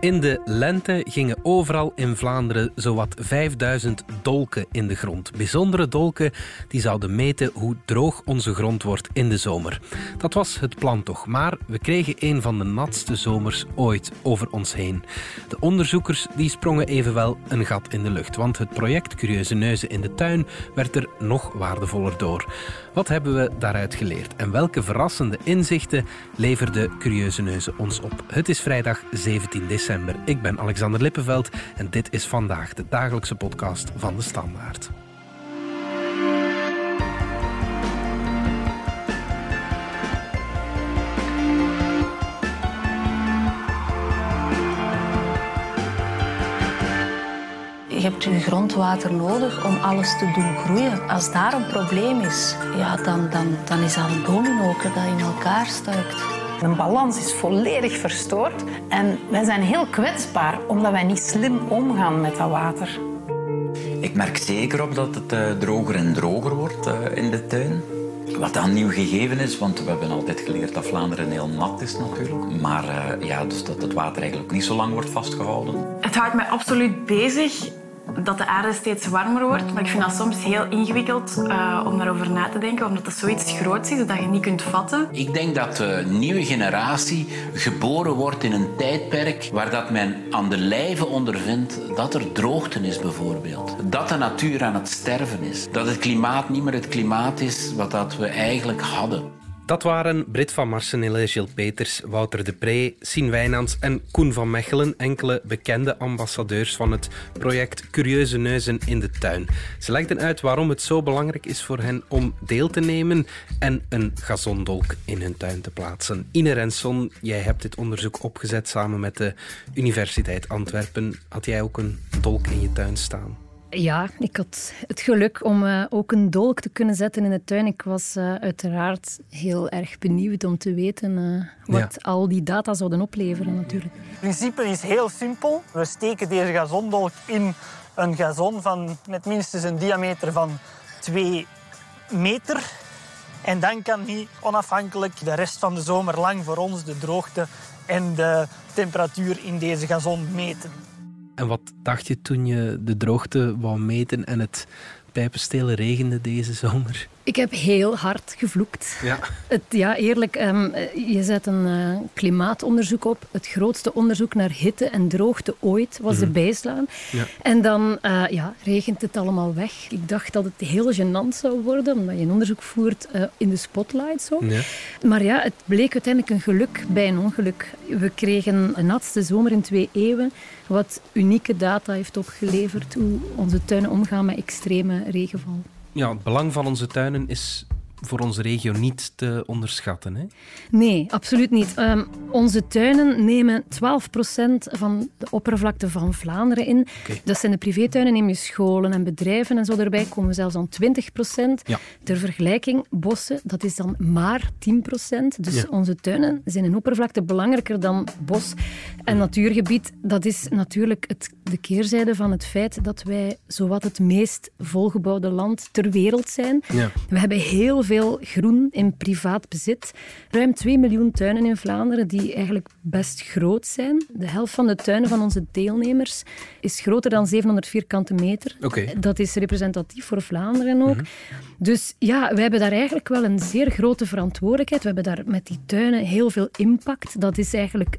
In de lente gingen overal in Vlaanderen zowat 5000 dolken in de grond. Bijzondere dolken die zouden meten hoe droog onze grond wordt in de zomer. Dat was het plan toch, maar we kregen een van de natste zomers ooit over ons heen. De onderzoekers die sprongen evenwel een gat in de lucht, want het project Curieuze Neuzen in de tuin werd er nog waardevoller door. Wat hebben we daaruit geleerd en welke verrassende inzichten leverde Curieuze Neuzen ons op? Het is vrijdag 17 december. Ik ben Alexander Lippenveld en dit is vandaag de dagelijkse podcast van de Standaard. Je hebt je grondwater nodig om alles te doen groeien. Als daar een probleem is, ja, dan, dan, dan is dat een domino dat in elkaar stuikt. De balans is volledig verstoord en wij zijn heel kwetsbaar omdat wij niet slim omgaan met dat water. Ik merk zeker op dat het uh, droger en droger wordt uh, in de tuin. Wat dan nieuw gegeven is, want we hebben altijd geleerd dat Vlaanderen heel nat is natuurlijk. Maar uh, ja, dus dat het water eigenlijk niet zo lang wordt vastgehouden. Het houdt mij absoluut bezig dat de aarde steeds warmer wordt. Maar ik vind dat soms heel ingewikkeld uh, om daarover na te denken, omdat dat zoiets groots is dat je niet kunt vatten. Ik denk dat de nieuwe generatie geboren wordt in een tijdperk waar dat men aan de lijve ondervindt dat er droogte is bijvoorbeeld. Dat de natuur aan het sterven is. Dat het klimaat niet meer het klimaat is wat dat we eigenlijk hadden. Dat waren Brit van Marsenille, Gilles Peters, Wouter de Pre, Sien Wijnands en Koen van Mechelen, enkele bekende ambassadeurs van het project Curieuze Neuzen in de Tuin. Ze legden uit waarom het zo belangrijk is voor hen om deel te nemen en een gazondolk in hun tuin te plaatsen. Ine Renson, jij hebt dit onderzoek opgezet samen met de Universiteit Antwerpen. Had jij ook een dolk in je tuin staan? Ja, ik had het geluk om uh, ook een dolk te kunnen zetten in de tuin. Ik was uh, uiteraard heel erg benieuwd om te weten uh, wat ja. al die data zouden opleveren natuurlijk. Het principe is heel simpel. We steken deze gazondolk in een gazon van met minstens een diameter van 2 meter. En dan kan hij onafhankelijk de rest van de zomer lang voor ons de droogte en de temperatuur in deze gazon meten. En wat dacht je toen je de droogte wou meten en het pijpenstelen regende deze zomer? Ik heb heel hard gevloekt. Ja, het, ja eerlijk. Um, je zet een uh, klimaatonderzoek op. Het grootste onderzoek naar hitte en droogte ooit was mm -hmm. de bijslaan. Ja. En dan uh, ja, regent het allemaal weg. Ik dacht dat het heel gênant zou worden, omdat je een onderzoek voert uh, in de spotlight. Zo. Ja. Maar ja, het bleek uiteindelijk een geluk bij een ongeluk. We kregen een natste zomer in twee eeuwen, wat unieke data heeft opgeleverd hoe onze tuinen omgaan met extreme regenval ja, het belang van onze tuinen is voor onze regio niet te onderschatten. Hè? Nee, absoluut niet. Um, onze tuinen nemen 12% van de oppervlakte van Vlaanderen in. Okay. Dat zijn de privétuinen, neem je scholen en bedrijven en zo erbij, komen zelfs aan 20%. Ja. Ter vergelijking, bossen, dat is dan maar 10%. Dus ja. onze tuinen zijn in oppervlakte belangrijker dan bos. En natuurgebied, dat is natuurlijk het, de keerzijde van het feit dat wij zowat het meest volgebouwde land ter wereld zijn. Ja. We hebben heel veel groen in privaat bezit. Ruim 2 miljoen tuinen in Vlaanderen die eigenlijk best groot zijn. De helft van de tuinen van onze deelnemers is groter dan 700 vierkante meter. Okay. Dat is representatief voor Vlaanderen ook. Mhm. Dus ja, we hebben daar eigenlijk wel een zeer grote verantwoordelijkheid. We hebben daar met die tuinen heel veel impact. Dat is eigenlijk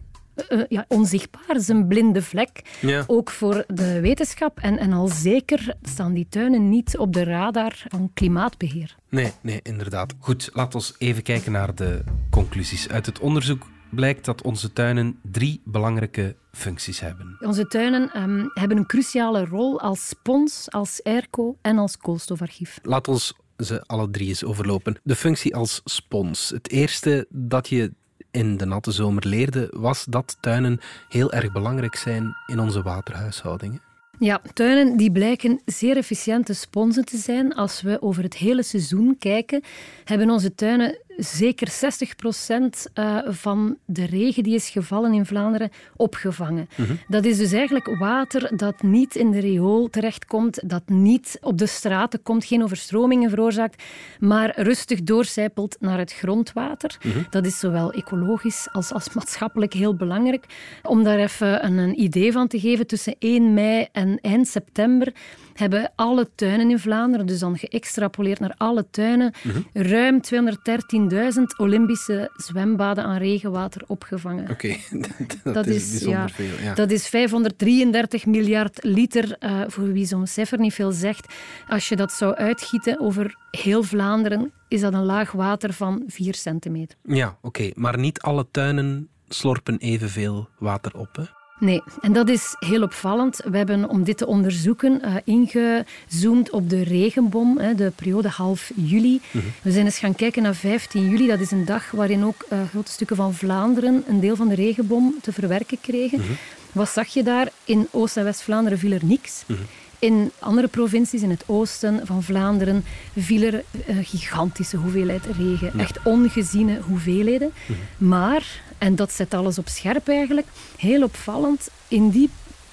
uh, ja, onzichtbaar. Het is een blinde vlek. Ja. Ook voor de wetenschap. En, en al zeker staan die tuinen niet op de radar van klimaatbeheer. Nee, nee, inderdaad. Goed, laten we even kijken naar de conclusies. Uit het onderzoek blijkt dat onze tuinen drie belangrijke functies hebben. Onze tuinen um, hebben een cruciale rol als spons, als airco en als koolstofarchief. Laat ons ze alle drie eens overlopen. De functie als spons. Het eerste dat je in de natte zomer leerde, was dat tuinen heel erg belangrijk zijn in onze waterhuishoudingen. Ja, tuinen die blijken zeer efficiënte sponsen te zijn. Als we over het hele seizoen kijken, hebben onze tuinen zeker 60 procent uh, van de regen die is gevallen in Vlaanderen opgevangen. Mhm. Dat is dus eigenlijk water dat niet in de riool terechtkomt, dat niet op de straten komt, geen overstromingen veroorzaakt, maar rustig doorcijpelt naar het grondwater. Mhm. Dat is zowel ecologisch als, als maatschappelijk heel belangrijk. Om daar even een, een idee van te geven, tussen 1 mei en eind september hebben alle tuinen in Vlaanderen, dus dan geëxtrapoleerd naar alle tuinen, mhm. ruim 213.000 Olympische zwembaden aan regenwater opgevangen. Oké, dat, is, bijzonder veel. Ja. Dat is 533 miljard liter, uh, voor wie zo'n cijfer niet veel zegt. Als je dat zou uitgieten over heel Vlaanderen, is dat een laag water van 4 centimeter. Ja, oké. Maar niet alle tuinen slorpen evenveel water op, hè? Nee, en dat is heel opvallend. We hebben om dit te onderzoeken uh, ingezoomd op de regenbom, hè, de periode half juli. Mhm. We zijn eens gaan kijken naar 15 juli. Dat is een dag waarin ook uh, grote stukken van Vlaanderen een deel van de regenbom te verwerken kregen. Mhm. Wat zag je daar? In Oost- en West-Vlaanderen viel er niks. Mhm. In andere provincies in het oosten van Vlaanderen viel er een eh, gigantische hoeveelheid regen. Echt ongeziene hoeveelheden. Maar en dat zet alles op scherp eigenlijk. Heel opvallend, in die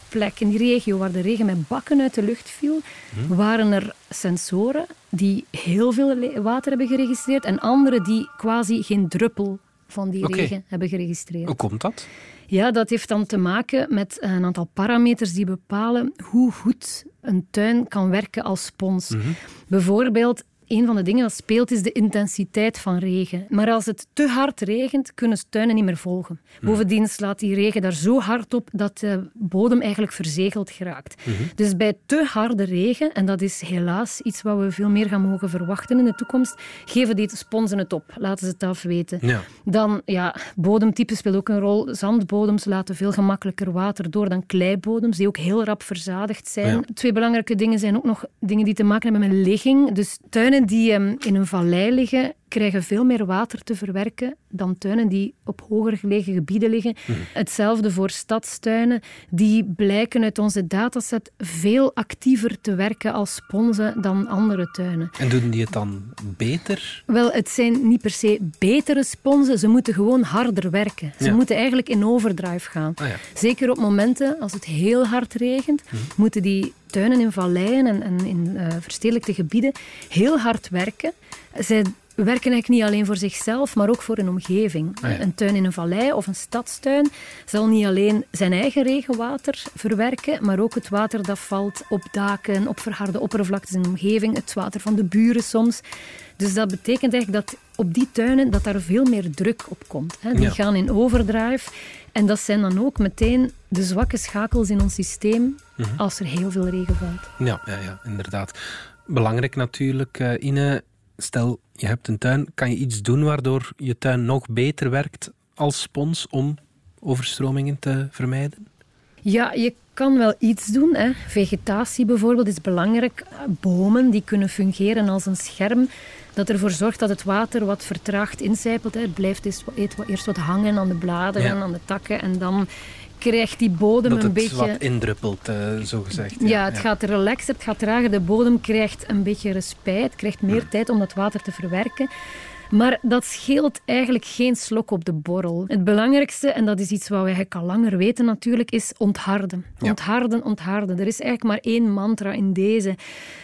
plek, in die regio waar de regen met bakken uit de lucht viel, mhm. waren er sensoren die heel veel water hebben geregistreerd en andere die quasi geen druppel van die regen hebben geregistreerd. Hoe komt dat? Ja, dat heeft dan te maken met een aantal parameters die bepalen hoe goed een tuin kan werken als spons. Mhm. Bijvoorbeeld een van de dingen dat speelt is de intensiteit van regen. Maar als het te hard regent, kunnen tuinen niet meer volgen. Hmm. Bovendien slaat die regen daar zo hard op dat de bodem eigenlijk verzegeld geraakt. Mhm. Dus bij te harde regen, en dat is helaas iets wat we veel meer gaan mogen verwachten in de toekomst, geven die sponsen het op. Laten ze het afweten. Ja. Dan, ja, bodemtype speelt ook een rol. Zandbodems laten veel gemakkelijker water door dan kleibodems, die ook heel rap verzadigd zijn. Twee belangrijke dingen zijn ook nog dingen die te maken hebben met ligging. Dus tuinen die um, in een vallei liggen, krijgen veel meer water te verwerken dan tuinen die op hoger gelegen gebieden liggen. Mhm. Hetzelfde voor stadstuinen. Die blijken uit onze dataset veel actiever te werken als sponsen dan andere tuinen. En doen die het dan beter? Wel, het zijn niet per se betere sponsen. Ze moeten gewoon harder werken. Ze moeten eigenlijk in overdrive gaan. Ah, ja. Zeker op momenten als het heel hard regent, mhm. moeten die tuinen in valleien en, en in uh, verstedelijkte gebieden heel hard werken. Zij werken eigenlijk niet alleen voor zichzelf, maar ook voor een omgeving. Ah, een tuin in een vallei of een stadstuin zal niet alleen zijn eigen regenwater verwerken, maar ook het water dat valt op daken, op verharde oppervlaktes in de omgeving, het water van de buren soms. Dus dat betekent eigenlijk dat op die tuinen dat daar veel meer druk op komt. Die gaan in overdrive. En dat zijn dan ook meteen de zwakke schakels in ons systeem mhm. als er heel veel regen valt. Ja, ja, ja inderdaad. Belangrijk natuurlijk, uh, Ine, stel je hebt een tuin, kan je iets doen waardoor je tuin nog beter werkt als spons om overstromingen te vermijden? Ja, je kan wel iets doen. Hè. Vegetatie bijvoorbeeld is belangrijk. Bomen die kunnen fungeren als een scherm dat ervoor zorgt dat het water wat vertraagd incijpelt. Hè. Het blijft eerst wat hangen aan de bladeren, aan de takken en dan krijgt die bodem een beetje... Dat het wat indruppelt, uh, zo gezegd. Ja, ja het gaat relaxen, het gaat trager. De bodem krijgt een beetje respijt, krijgt meer tijd om dat water te verwerken. Maar dat scheelt eigenlijk geen slok op de borrel. Het belangrijkste, en dat is iets wat we eigenlijk al langer weten natuurlijk, is ontharden. Ontharden, ontharden. Er is eigenlijk maar één mantra in deze.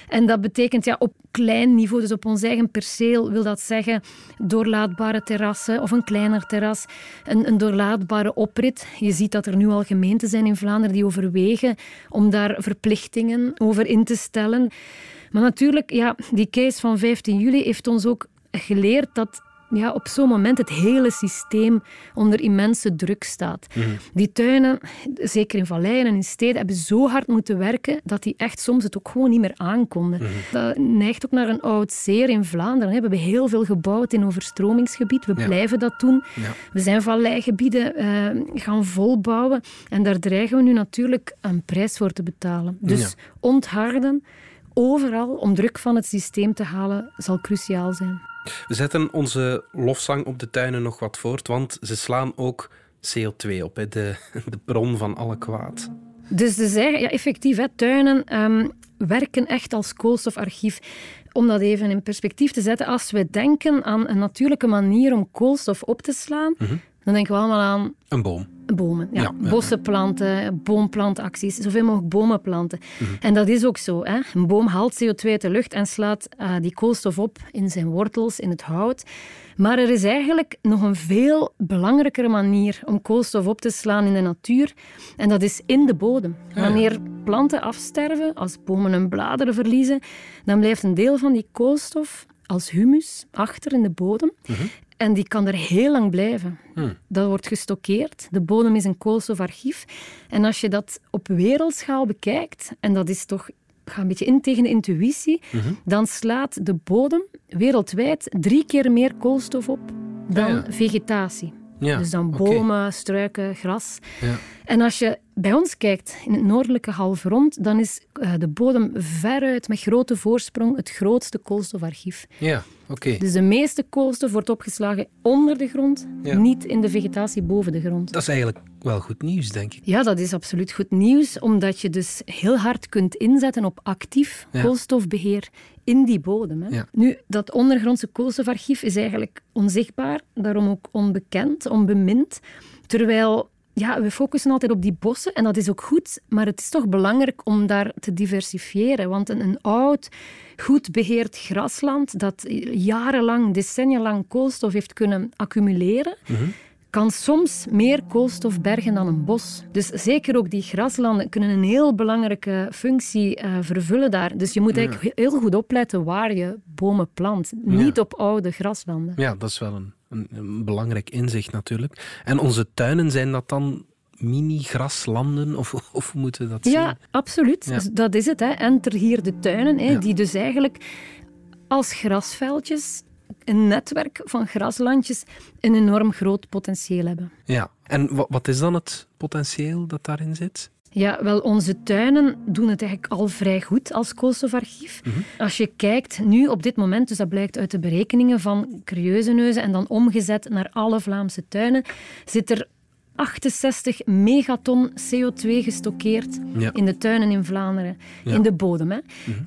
En dat betekent ja, op klein niveau, dus op ons eigen perceel, wil dat zeggen doorlaatbare terrassen of een kleiner terras, een, een doorlaatbare oprit. Je ziet dat er nu al gemeenten zijn in Vlaanderen die overwegen om daar verplichtingen over in te stellen. Maar natuurlijk, ja, die case van 15 juli heeft ons ook geleerd dat ja, op zo'n moment het hele systeem onder immense druk staat. Mhm. Die tuinen, zeker in valleien en in steden, hebben zo hard moeten werken dat die echt soms het ook gewoon niet meer aankonden. Mm Dat neigt ook naar een oud zeer in Vlaanderen. We hebben heel veel gebouwd in overstromingsgebied. We blijven dat doen. We zijn valleigebieden uh, gaan volbouwen. En daar dreigen we nu natuurlijk een prijs voor te betalen. Dus ontharden, overal om druk van het systeem te halen, zal cruciaal zijn. We zetten onze lofzang op de tuinen nog wat voort, want ze slaan ook CO2 op, hè, de, de bron van alle kwaad. Dus, dus ja, effectief, hè, tuinen um, werken echt als koolstofarchief om dat even in perspectief te zetten, als we denken aan een natuurlijke manier om koolstof op te slaan, dan denken we allemaal aan Een boom. Bomen. Ja. Ja, ja. Bossen planten, boomplantacties, zoveel mogelijk bomen planten. En dat is ook zo. Hè? Een boom haalt CO2 uit de lucht en slaat eh, die koolstof op in zijn wortels, in het hout. Maar er is eigenlijk nog een veel belangrijkere manier om koolstof op te slaan in de natuur. En dat is in de bodem. Wanneer planten afsterven, als bomen hun bladeren verliezen, dan blijft een deel van die koolstof als humus achter in de bodem. En die kan er heel lang blijven. Dat wordt gestockeerd. De bodem is een koolstofarchief. En als je dat op wereldschaal bekijkt, en dat is toch ga een beetje in tegen de intuïtie, dan slaat de bodem wereldwijd drie keer meer koolstof op dan Ah, ja. vegetatie. Ja, dus dan bomen, struiken, gras. Ja. En als je bij ons kijkt, in het noordelijke halfrond, dan is eh, de bodem veruit met grote voorsprong het grootste koolstofarchief. Ja, oké. Dus de meeste koolstof wordt opgeslagen onder de grond, Ja. niet in de vegetatie boven de grond. Dat is eigenlijk wel goed nieuws, denk ik. Ja, dat is absoluut goed nieuws, omdat je dus heel hard kunt inzetten op actief Ja. koolstofbeheer in die bodem. Hè. Ja. Nu, dat ondergrondse koolstofarchief is eigenlijk onzichtbaar, daarom ook onbekend, onbemind. Terwijl ja, we focussen altijd op die bossen en dat is ook goed, maar het is toch belangrijk om daar te diversifiëren. Want een, oud, goed beheerd grasland dat jarenlang, decennia lang koolstof heeft kunnen accumuleren, kan soms meer koolstof bergen dan een bos. Dus zeker ook die graslanden kunnen een heel belangrijke functie eh, vervullen daar. Dus je moet eigenlijk heel goed opletten waar je bomen plant. Niet op oude graslanden. Ja, dat is wel een, een, een belangrijk inzicht natuurlijk. En onze tuinen, zijn dat dan mini-graslanden? Of, of moeten we dat zien? Ja, absoluut. Ja. Dus Dat is het. Hè. Enter hier de tuinen, hè, Ja. die dus eigenlijk als grasveldjes, een netwerk van graslandjes, een enorm groot potentieel hebben. Ja. En wa- wat is dan het potentieel dat daarin zit? Ja, wel, onze tuinen doen het eigenlijk al vrij goed als koolstofarchief. Als je kijkt nu op dit moment, dus dat blijkt uit de berekeningen van Curieuzeneuzen en dan omgezet naar alle Vlaamse tuinen, zit er 68 megaton CO2 gestockeerd Ja. in de tuinen in Vlaanderen, Ja. in de bodem. Hè.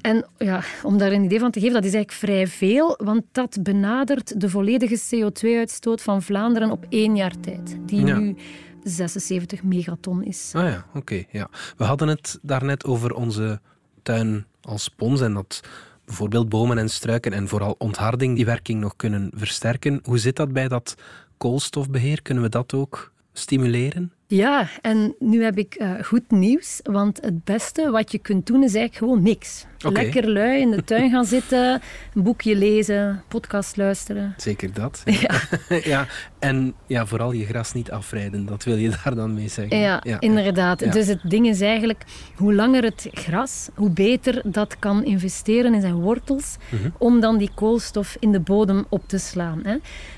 En ja, om daar een idee van te geven, dat is eigenlijk vrij veel, want dat benadert de volledige CO2-uitstoot van Vlaanderen op één jaar tijd, die Ja. nu 76 megaton is. Ah ja, oké. ja. We hadden het daarnet over onze tuin als spons en dat bijvoorbeeld bomen en struiken en vooral ontharding die werking nog kunnen versterken. Hoe zit dat bij dat koolstofbeheer? Kunnen we dat ook stimuleren? Ja, en nu heb ik eh, goed nieuws, want het beste wat je kunt doen is eigenlijk gewoon niks. Lekker lui in de tuin gaan zitten, een boekje lezen, podcast luisteren. Zeker dat. Ja. ja. En ja, vooral je gras niet afrijden, dat wil je daar dan mee zeggen. Ja, inderdaad. Ja. Dus het ding is eigenlijk, hoe langer het gras, hoe beter dat kan investeren in zijn wortels, Mhm. om dan die koolstof in de bodem op te slaan. Hè.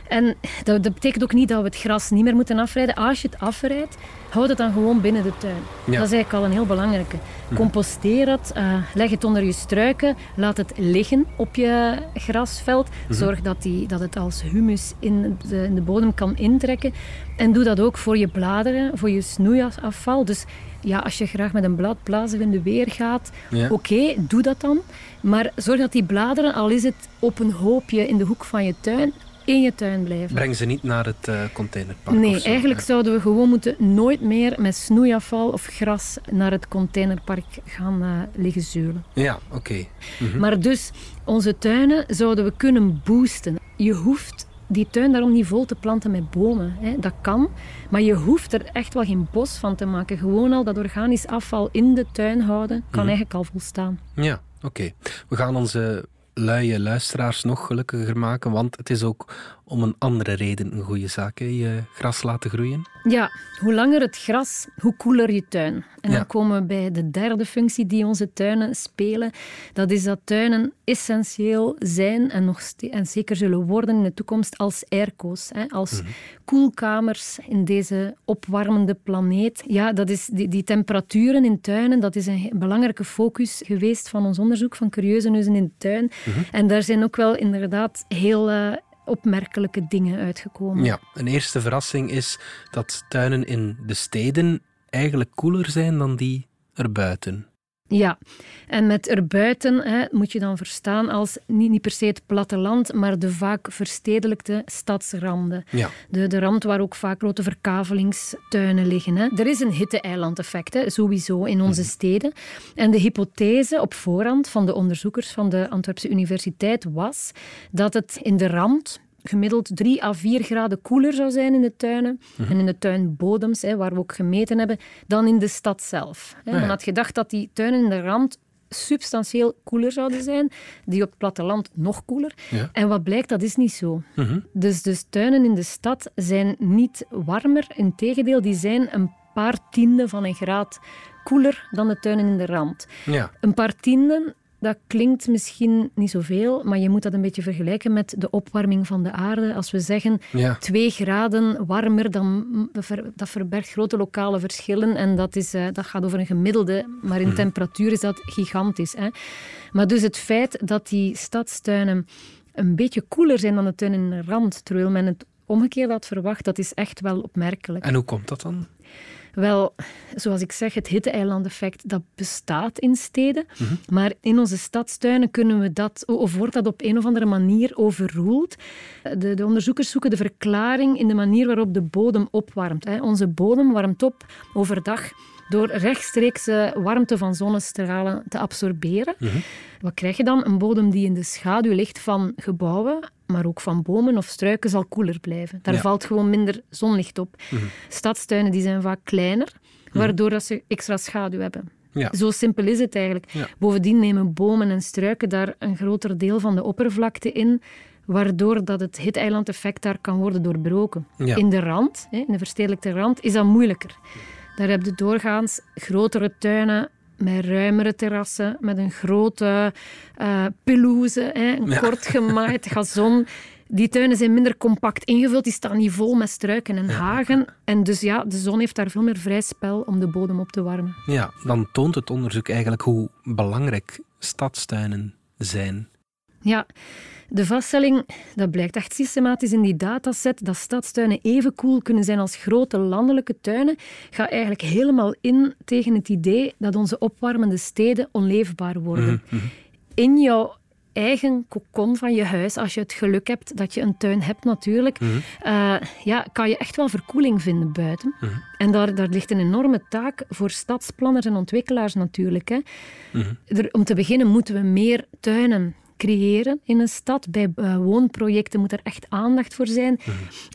En dat, dat betekent ook niet dat we het gras niet meer moeten afrijden. Als je het afrijdt, houd het dan gewoon binnen de tuin. Dat is eigenlijk al een heel belangrijke. Composteer het, eh, leg het onder je struiken, laat het liggen op je grasveld. Zorg dat, die, dat het als humus in de, in de bodem kan intrekken. En doe dat ook voor je bladeren, voor je snoeiafval. Dus ja, als je graag met een bladblazer in de weer gaat, Ja. oké, doe dat dan. Maar zorg dat die bladeren, al is het op een hoopje in de hoek van je tuin, in je tuin blijven. Breng ze niet naar het eh, containerpark Nee, zo. eigenlijk zouden we gewoon moeten nooit meer met snoeiafval of gras naar het containerpark gaan eh, liggen zeulen. Ja, oké. Mhm. Maar dus, onze tuinen zouden we kunnen boosten. Je hoeft die tuin daarom niet vol te planten met bomen. Hè. Dat kan, maar je hoeft er echt wel geen bos van te maken. Gewoon al dat organisch afval in de tuin houden, kan eigenlijk al volstaan. Ja, oké. We gaan onze luie luisteraars nog gelukkiger maken, want het is ook om een andere reden een goede zaak, hè? je gras laten groeien. Ja, hoe langer het gras, hoe koeler je tuin. En Ja. dan komen we bij de derde functie die onze tuinen spelen. Dat is dat tuinen essentieel zijn en, nog en zeker zullen worden in de toekomst als airco's. Hè, als koelkamers in deze opwarmende planeet. Ja, dat is die, die temperaturen in tuinen, dat is een belangrijke focus geweest van ons onderzoek van Curieuzeneuzen in de tuin. En daar zijn ook wel inderdaad heel... eh, opmerkelijke dingen uitgekomen. Ja, een eerste verrassing is dat tuinen in de steden eigenlijk koeler zijn dan die erbuiten. Ja, en met erbuiten hè, moet je dan verstaan als niet, niet per se het platteland, maar de vaak verstedelijkte stadsranden. Ja. De, de rand waar ook vaak grote verkavelingstuinen liggen. Hè. Er is een hitte-eilandeffect, hè, sowieso, in onze steden. En de hypothese op voorhand van de onderzoekers van de Antwerpse Universiteit was dat het in de rand gemiddeld 3 à 4 graden koeler zou zijn in de tuinen en in de tuinbodems, hè, waar we ook gemeten hebben, dan in de stad zelf. Hè. ja. Men had gedacht dat die tuinen in de rand substantieel koeler zouden zijn, die op het platteland nog koeler. Ja. En wat blijkt, dat is niet zo. Dus, dus tuinen in de stad zijn niet warmer, integendeel, die zijn een paar tienden van een graad koeler dan de tuinen in de rand. Ja. Een paar tienden, dat klinkt misschien niet zoveel, maar je moet dat een beetje vergelijken met de opwarming van de aarde. Als we zeggen Ja. twee graden warmer, dan dat ver- dat verbergt grote lokale verschillen. En dat, is, eh, dat gaat over een gemiddelde, maar in temperatuur is dat gigantisch. Hè. Maar dus het feit dat die stadstuinen een beetje koeler zijn dan de tuinen in de rand, terwijl men het omgekeerd had verwacht, dat is echt wel opmerkelijk. En hoe komt dat dan? Wel, zoals ik zeg, het hitte-eilandeffect dat bestaat in steden. Maar in onze stadstuinen kunnen we dat, of wordt dat op een of andere manier overroeld. De, de onderzoekers zoeken de verklaring in de manier waarop de bodem opwarmt. Hè. Onze bodem warmt op overdag door rechtstreeks eh, warmte van zonnestralen te absorberen. Wat krijg je dan? Een bodem die in de schaduw ligt van gebouwen, maar ook van bomen of struiken, zal koeler blijven. Daar Ja. valt gewoon minder zonlicht op. Stadstuinen die zijn vaak kleiner, waardoor dat ze extra schaduw hebben. Ja. Zo simpel is het eigenlijk. Ja. Bovendien nemen bomen en struiken daar een groter deel van de oppervlakte in, waardoor dat het hiteilandeffect daar kan worden doorbroken. Ja. In de rand, in de verstedelijkte rand, is dat moeilijker. Daar heb je doorgaans grotere tuinen met ruimere terrassen, met een grote eh pelouse, hè, een Ja. kort gemaaid gazon. Die tuinen zijn minder compact ingevuld, die staan niet vol met struiken en hagen. En dus ja, de zon heeft daar veel meer vrij spel om de bodem op te warmen. Ja, dan toont het onderzoek eigenlijk hoe belangrijk stadstuinen zijn. Ja, de vaststelling, dat blijkt echt systematisch in die dataset, dat stadstuinen even koel kunnen zijn als grote landelijke tuinen, gaat eigenlijk helemaal in tegen het idee dat onze opwarmende steden onleefbaar worden. In jouw eigen kokon van je huis, als je het geluk hebt dat je een tuin hebt natuurlijk, eh, ja, kan je echt wel verkoeling vinden buiten. En daar, daar ligt een enorme taak voor stadsplanners en ontwikkelaars natuurlijk. Hè. Er, om te beginnen moeten we meer tuinen creëren in een stad. Bij eh, woonprojecten moet er echt aandacht voor zijn.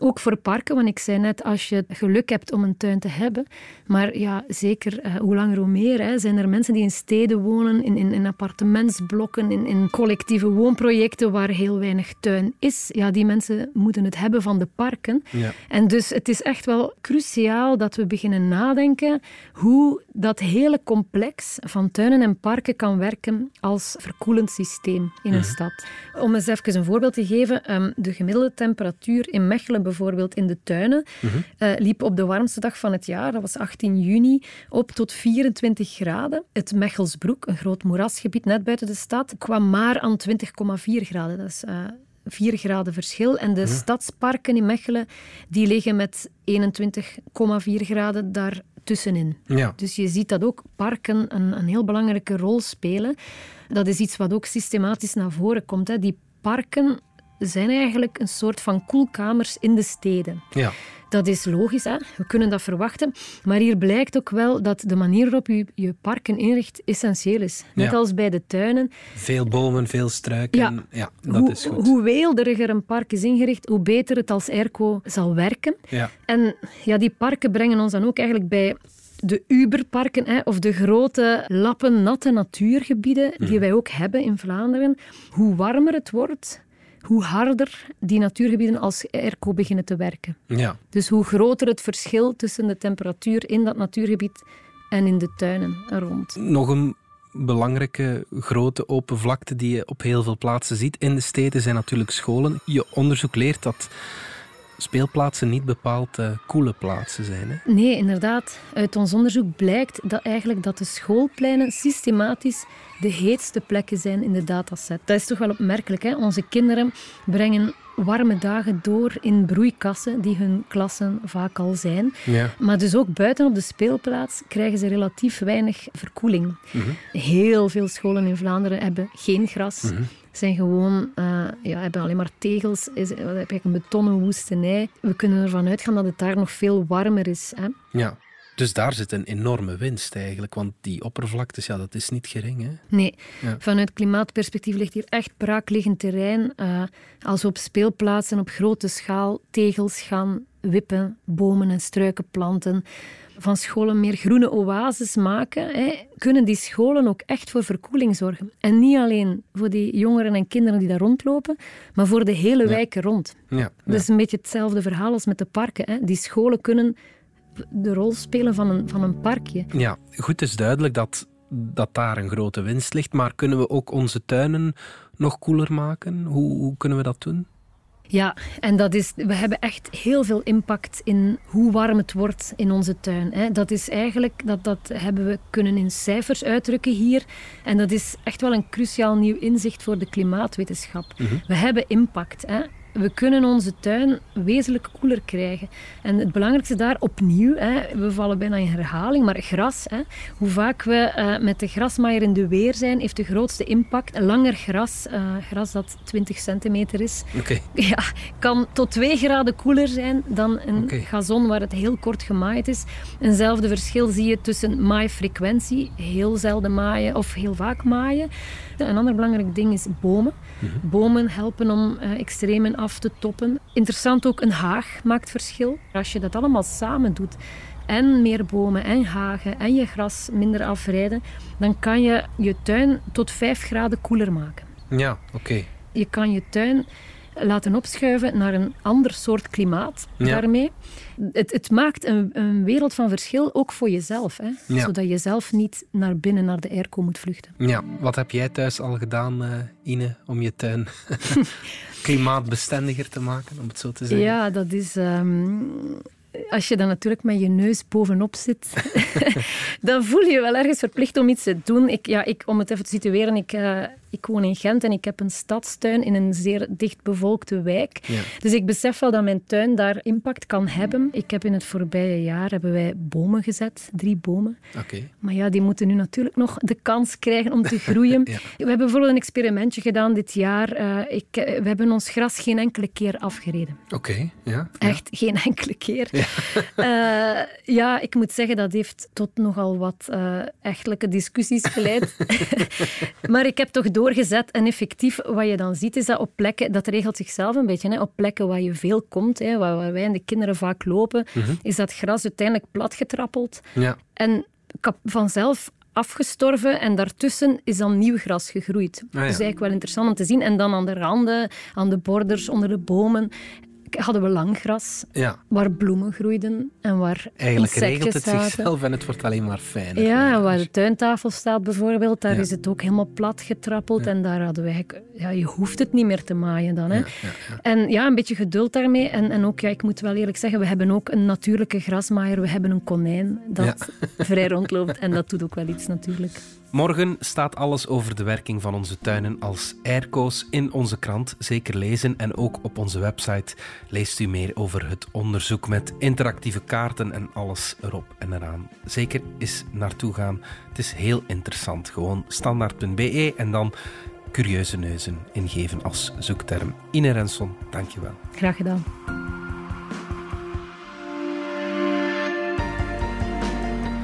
Ook voor parken, want ik zei net, als je geluk hebt om een tuin te hebben, maar ja, zeker eh, hoe langer hoe meer, hè, zijn er mensen die in steden wonen, in, in, in appartementsblokken, in, in collectieve woonprojecten waar heel weinig tuin is. Ja, die mensen moeten het hebben van de parken. Ja. En dus het is echt wel cruciaal dat we beginnen nadenken hoe dat hele complex van tuinen en parken kan werken als verkoelend systeem in een stad. Om eens even een voorbeeld te geven, ehm, de gemiddelde temperatuur in Mechelen bijvoorbeeld in de tuinen eh, liep op de warmste dag van het jaar, dat was 18 juni, op tot 24 graden. Het Mechelsbroek, een groot moerasgebied net buiten de stad, kwam maar aan 20,4 graden. Dat is... eh 4 graden verschil. En de stadsparken in Mechelen die liggen met 21,4 graden daartussenin. Ja. Dus je ziet dat ook parken een, een heel belangrijke rol spelen. Dat is iets wat ook systematisch naar voren komt. Hè. Die parken zijn eigenlijk een soort van koelkamers in de steden. Ja. Dat is logisch, hè? we kunnen dat verwachten. Maar hier blijkt ook wel dat de manier waarop je je parken inricht essentieel is. Net Ja. als bij de tuinen. Veel bomen, veel struiken. Ja. Ja, dat hoe, is goed. hoe weelderiger een park is ingericht, hoe beter het als airco zal werken. Ja. En ja, die parken brengen ons dan ook eigenlijk bij de Uberparken, hè, of de grote lappen natte natuurgebieden Mhm. die wij ook hebben in Vlaanderen. Hoe warmer het wordt, hoe harder die natuurgebieden als airco beginnen te werken. Ja. Dus hoe groter het verschil tussen de temperatuur in dat natuurgebied en in de tuinen er rond. Nog een belangrijke grote open vlakte die je op heel veel plaatsen ziet in de steden zijn natuurlijk scholen. Je onderzoek leert dat speelplaatsen niet bepaald eh, koele plaatsen zijn. Hè? Nee, inderdaad. Uit ons onderzoek blijkt dat eigenlijk dat de schoolpleinen systematisch de heetste plekken zijn in de dataset. Dat is toch wel opmerkelijk. Hè? Onze kinderen brengen warme dagen door in broeikassen die hun klassen vaak al zijn. Ja. Maar dus ook buiten op de speelplaats krijgen ze relatief weinig verkoeling. Heel veel scholen in Vlaanderen hebben geen gras. Zijn gewoon, eh, ja, hebben alleen maar tegels. Is, heb je een betonnen woestenij. We kunnen ervan uitgaan dat het daar nog veel warmer is. Hè? ja. Dus daar zit een enorme winst eigenlijk, want die oppervlaktes, ja, dat is niet gering. Hè? Nee, Ja. vanuit klimaatperspectief ligt hier echt braakliggend terrein. Eh, als we op speelplaatsen op grote schaal tegels gaan wippen, bomen en struiken planten, van scholen meer groene oases maken, hè, kunnen die scholen ook echt voor verkoeling zorgen. En niet alleen voor die jongeren en kinderen die daar rondlopen, maar voor de hele wijk rond. Ja. Dat is een beetje hetzelfde verhaal als met de parken. Hè. Die scholen kunnen de rol spelen van een, van een parkje. Ja, goed, het is duidelijk dat, dat daar een grote winst ligt, maar kunnen we ook onze tuinen nog koeler maken? Hoe, hoe kunnen we dat doen? Ja, en dat is, we hebben echt heel veel impact in hoe warm het wordt in onze tuin. Hè. Dat is eigenlijk, dat, dat hebben we kunnen in cijfers uitdrukken hier. En dat is echt wel een cruciaal nieuw inzicht voor de klimaatwetenschap. We hebben impact. Hè. We kunnen onze tuin wezenlijk koeler krijgen. En het belangrijkste daar opnieuw, hè, we vallen bijna in herhaling, maar gras. Hè, hoe vaak we eh, met de grasmaaier in de weer zijn, heeft de grootste impact. Langer gras, eh, gras dat 20 centimeter is, ja, kan tot 2 graden koeler zijn dan een gazon waar het heel kort gemaaid is. Eenzelfde verschil zie je tussen maaifrequentie, heel zelden maaien of heel vaak maaien. Een ander belangrijk ding is bomen. Bomen helpen om eh, extremen af te toppen. Interessant ook, een haag maakt verschil. Als je dat allemaal samen doet, en meer bomen en hagen en je gras minder afrijden, dan kan je je tuin tot 5 graden koeler maken. Ja, oké. Je kan je tuin laten opschuiven naar een ander soort klimaat Ja. daarmee. Het, het maakt een, een wereld van verschil, ook voor jezelf. Hè? Ja. Zodat je zelf niet naar binnen, naar de airco moet vluchten. Ja, wat heb jij thuis al gedaan, eh, Ine, om je tuin klimaatbestendiger te maken, om het zo te zeggen? Ja, dat is... ehm, als je dan natuurlijk met je neus bovenop zit, dan voel je je wel ergens verplicht om iets te doen. Ik, ja, ik, om het even te situeren, ik, eh, ik woon in Gent en ik heb een stadstuin in een zeer dichtbevolkte wijk. Ja. Dus ik besef wel dat mijn tuin daar impact kan hebben. Ik heb in het voorbije jaar hebben wij bomen gezet, drie bomen. Oké. Maar ja, die moeten nu natuurlijk nog de kans krijgen om te groeien. Ja. We hebben bijvoorbeeld een experimentje gedaan dit jaar. Eh, ik, eh, we hebben ons gras geen enkele keer afgereden. Oké, ja. Echt geen enkele keer. Ja. ja, ik moet zeggen, dat heeft tot nogal wat eh echtelijke discussies geleid. maar ik heb toch doorgezet. En effectief, wat je dan ziet, is dat op plekken, dat regelt zichzelf een beetje, hè, op plekken waar je veel komt, hè, waar, waar wij en de kinderen vaak lopen, is dat gras uiteindelijk platgetrappeld. Ja, En vanzelf afgestorven en daartussen is dan nieuw gras gegroeid. ja. Dat is eigenlijk wel interessant om te zien. En dan aan de randen, aan de borders, onder de bomen, hadden we lang gras, ja. waar bloemen groeiden en waar Eigenlijk regelt het zaten. zichzelf en het wordt alleen maar fijner. Ja, en waar de tuintafel staat bijvoorbeeld, daar Ja. is het ook helemaal plat getrappeld. En daar hadden we eigenlijk... Ja, je hoeft het niet meer te maaien dan. Hè. En ja, een beetje geduld daarmee. En, en ook, ja, ik moet wel eerlijk zeggen, we hebben ook een natuurlijke grasmaaier. We hebben een konijn dat vrij rondloopt. En dat doet ook wel iets natuurlijk. Morgen staat alles over de werking van onze tuinen als airco's in onze krant. Zeker lezen en ook op onze website leest u meer over het onderzoek met interactieve kaarten en alles erop en eraan. Zeker eens naartoe gaan. Het is heel interessant. Gewoon standaard.be en dan curieuze neuzen ingeven als zoekterm. Ine Renson, dankjewel. Graag gedaan.